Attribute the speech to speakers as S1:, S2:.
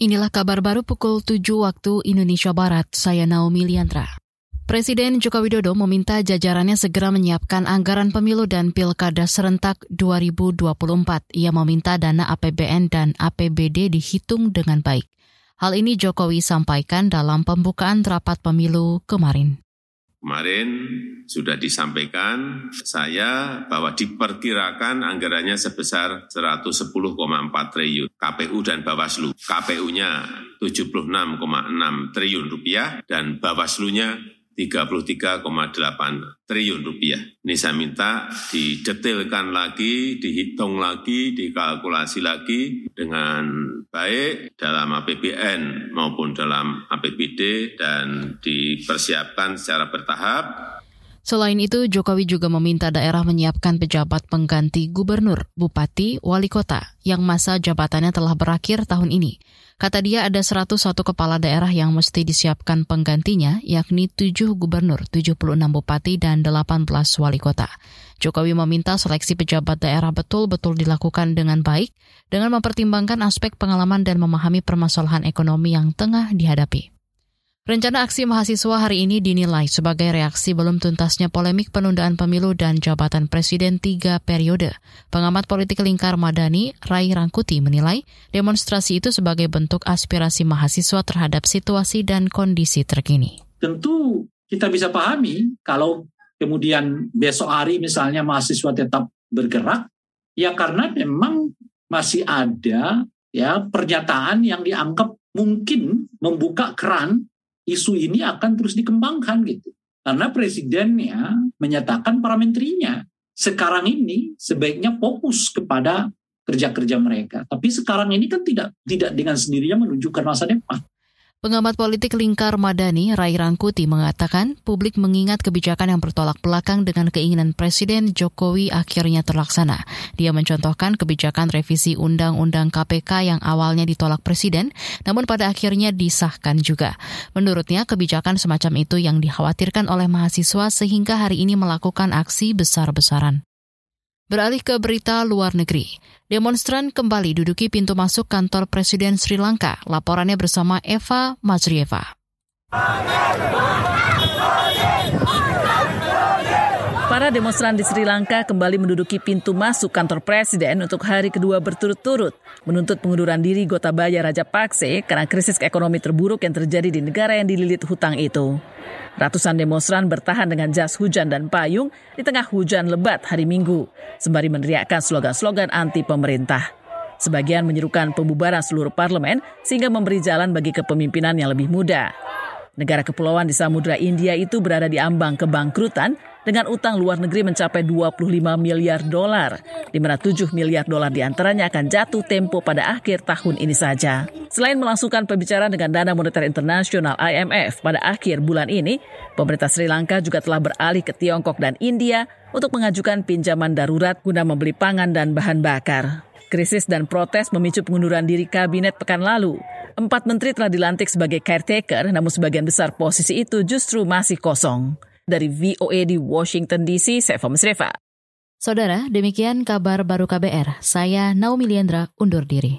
S1: Inilah kabar baru pukul 7 waktu Indonesia Barat. Saya Naomi Liandra. Presiden Joko Widodo meminta jajarannya segera menyiapkan anggaran pemilu dan pilkada serentak 2024. Ia meminta dana APBN dan APBD dihitung dengan baik. Hal ini Jokowi sampaikan dalam pembukaan rapat pemilu kemarin.
S2: Kemarin sudah disampaikan saya bahwa diperkirakan anggarannya sebesar 110,4 triliun KPU dan Bawaslu. KPU-nya 76,6 triliun rupiah dan Bawaslu-nya 33,8 triliun rupiah. Ini saya minta didetailkan lagi, dihitung lagi, dikalkulasi lagi dengan baik dalam APBN maupun dalam APBD dan dipersiapkan secara bertahap
S1: Selain itu, Jokowi juga meminta daerah menyiapkan pejabat pengganti gubernur, bupati, wali kota yang masa jabatannya telah berakhir tahun ini. Kata dia ada 101 kepala daerah yang mesti disiapkan penggantinya, yakni 7 gubernur, 76 bupati, dan 18 wali kota. Jokowi meminta seleksi pejabat daerah betul-betul dilakukan dengan baik, dengan mempertimbangkan aspek pengalaman dan memahami permasalahan ekonomi yang tengah dihadapi. Rencana aksi mahasiswa hari ini dinilai sebagai reaksi belum tuntasnya polemik penundaan pemilu dan jabatan presiden tiga periode. Pengamat politik lingkar Madani, Rai Rangkuti menilai demonstrasi itu sebagai bentuk aspirasi mahasiswa terhadap situasi dan kondisi terkini.
S3: Tentu kita bisa pahami kalau kemudian besok hari misalnya mahasiswa tetap bergerak, ya karena memang masih ada ya pernyataan yang dianggap mungkin membuka keran isu ini akan terus dikembangkan gitu. Karena presidennya menyatakan para menterinya sekarang ini sebaiknya fokus kepada kerja-kerja mereka. Tapi sekarang ini kan tidak tidak dengan sendirinya menunjukkan masa depan.
S1: Pengamat politik Lingkar Madani, Rai Rangkuti, mengatakan publik mengingat kebijakan yang bertolak belakang dengan keinginan Presiden Jokowi akhirnya terlaksana. Dia mencontohkan kebijakan revisi Undang-Undang KPK yang awalnya ditolak Presiden, namun pada akhirnya disahkan juga. Menurutnya, kebijakan semacam itu yang dikhawatirkan oleh mahasiswa sehingga hari ini melakukan aksi besar-besaran. Beralih ke berita luar negeri. Demonstran kembali duduki pintu masuk kantor Presiden Sri Lanka. Laporannya bersama Eva Mazrieva.
S4: Para demonstran di Sri Lanka kembali menduduki pintu masuk kantor presiden untuk hari kedua berturut-turut, menuntut pengunduran diri Gotabaya Raja Pakse karena krisis ekonomi terburuk yang terjadi di negara yang dililit hutang itu. Ratusan demonstran bertahan dengan jas hujan dan payung di tengah hujan lebat hari Minggu, sembari meneriakkan slogan-slogan anti pemerintah. Sebagian menyerukan pembubaran seluruh parlemen sehingga memberi jalan bagi kepemimpinan yang lebih muda. Negara kepulauan di Samudra India itu berada di ambang kebangkrutan dengan utang luar negeri mencapai 25 miliar dolar, di mana 7 miliar dolar di antaranya akan jatuh tempo pada akhir tahun ini saja. Selain melangsungkan pembicaraan dengan Dana Moneter Internasional IMF pada akhir bulan ini, pemerintah Sri Lanka juga telah beralih ke Tiongkok dan India untuk mengajukan pinjaman darurat guna membeli pangan dan bahan bakar. Krisis dan protes memicu pengunduran diri kabinet pekan lalu. Empat menteri telah dilantik sebagai caretaker, namun sebagian besar posisi itu justru masih kosong. Dari VOA di Washington DC, saya Mesreva.
S1: Saudara, demikian kabar baru KBR. Saya Naomi Liandra undur diri.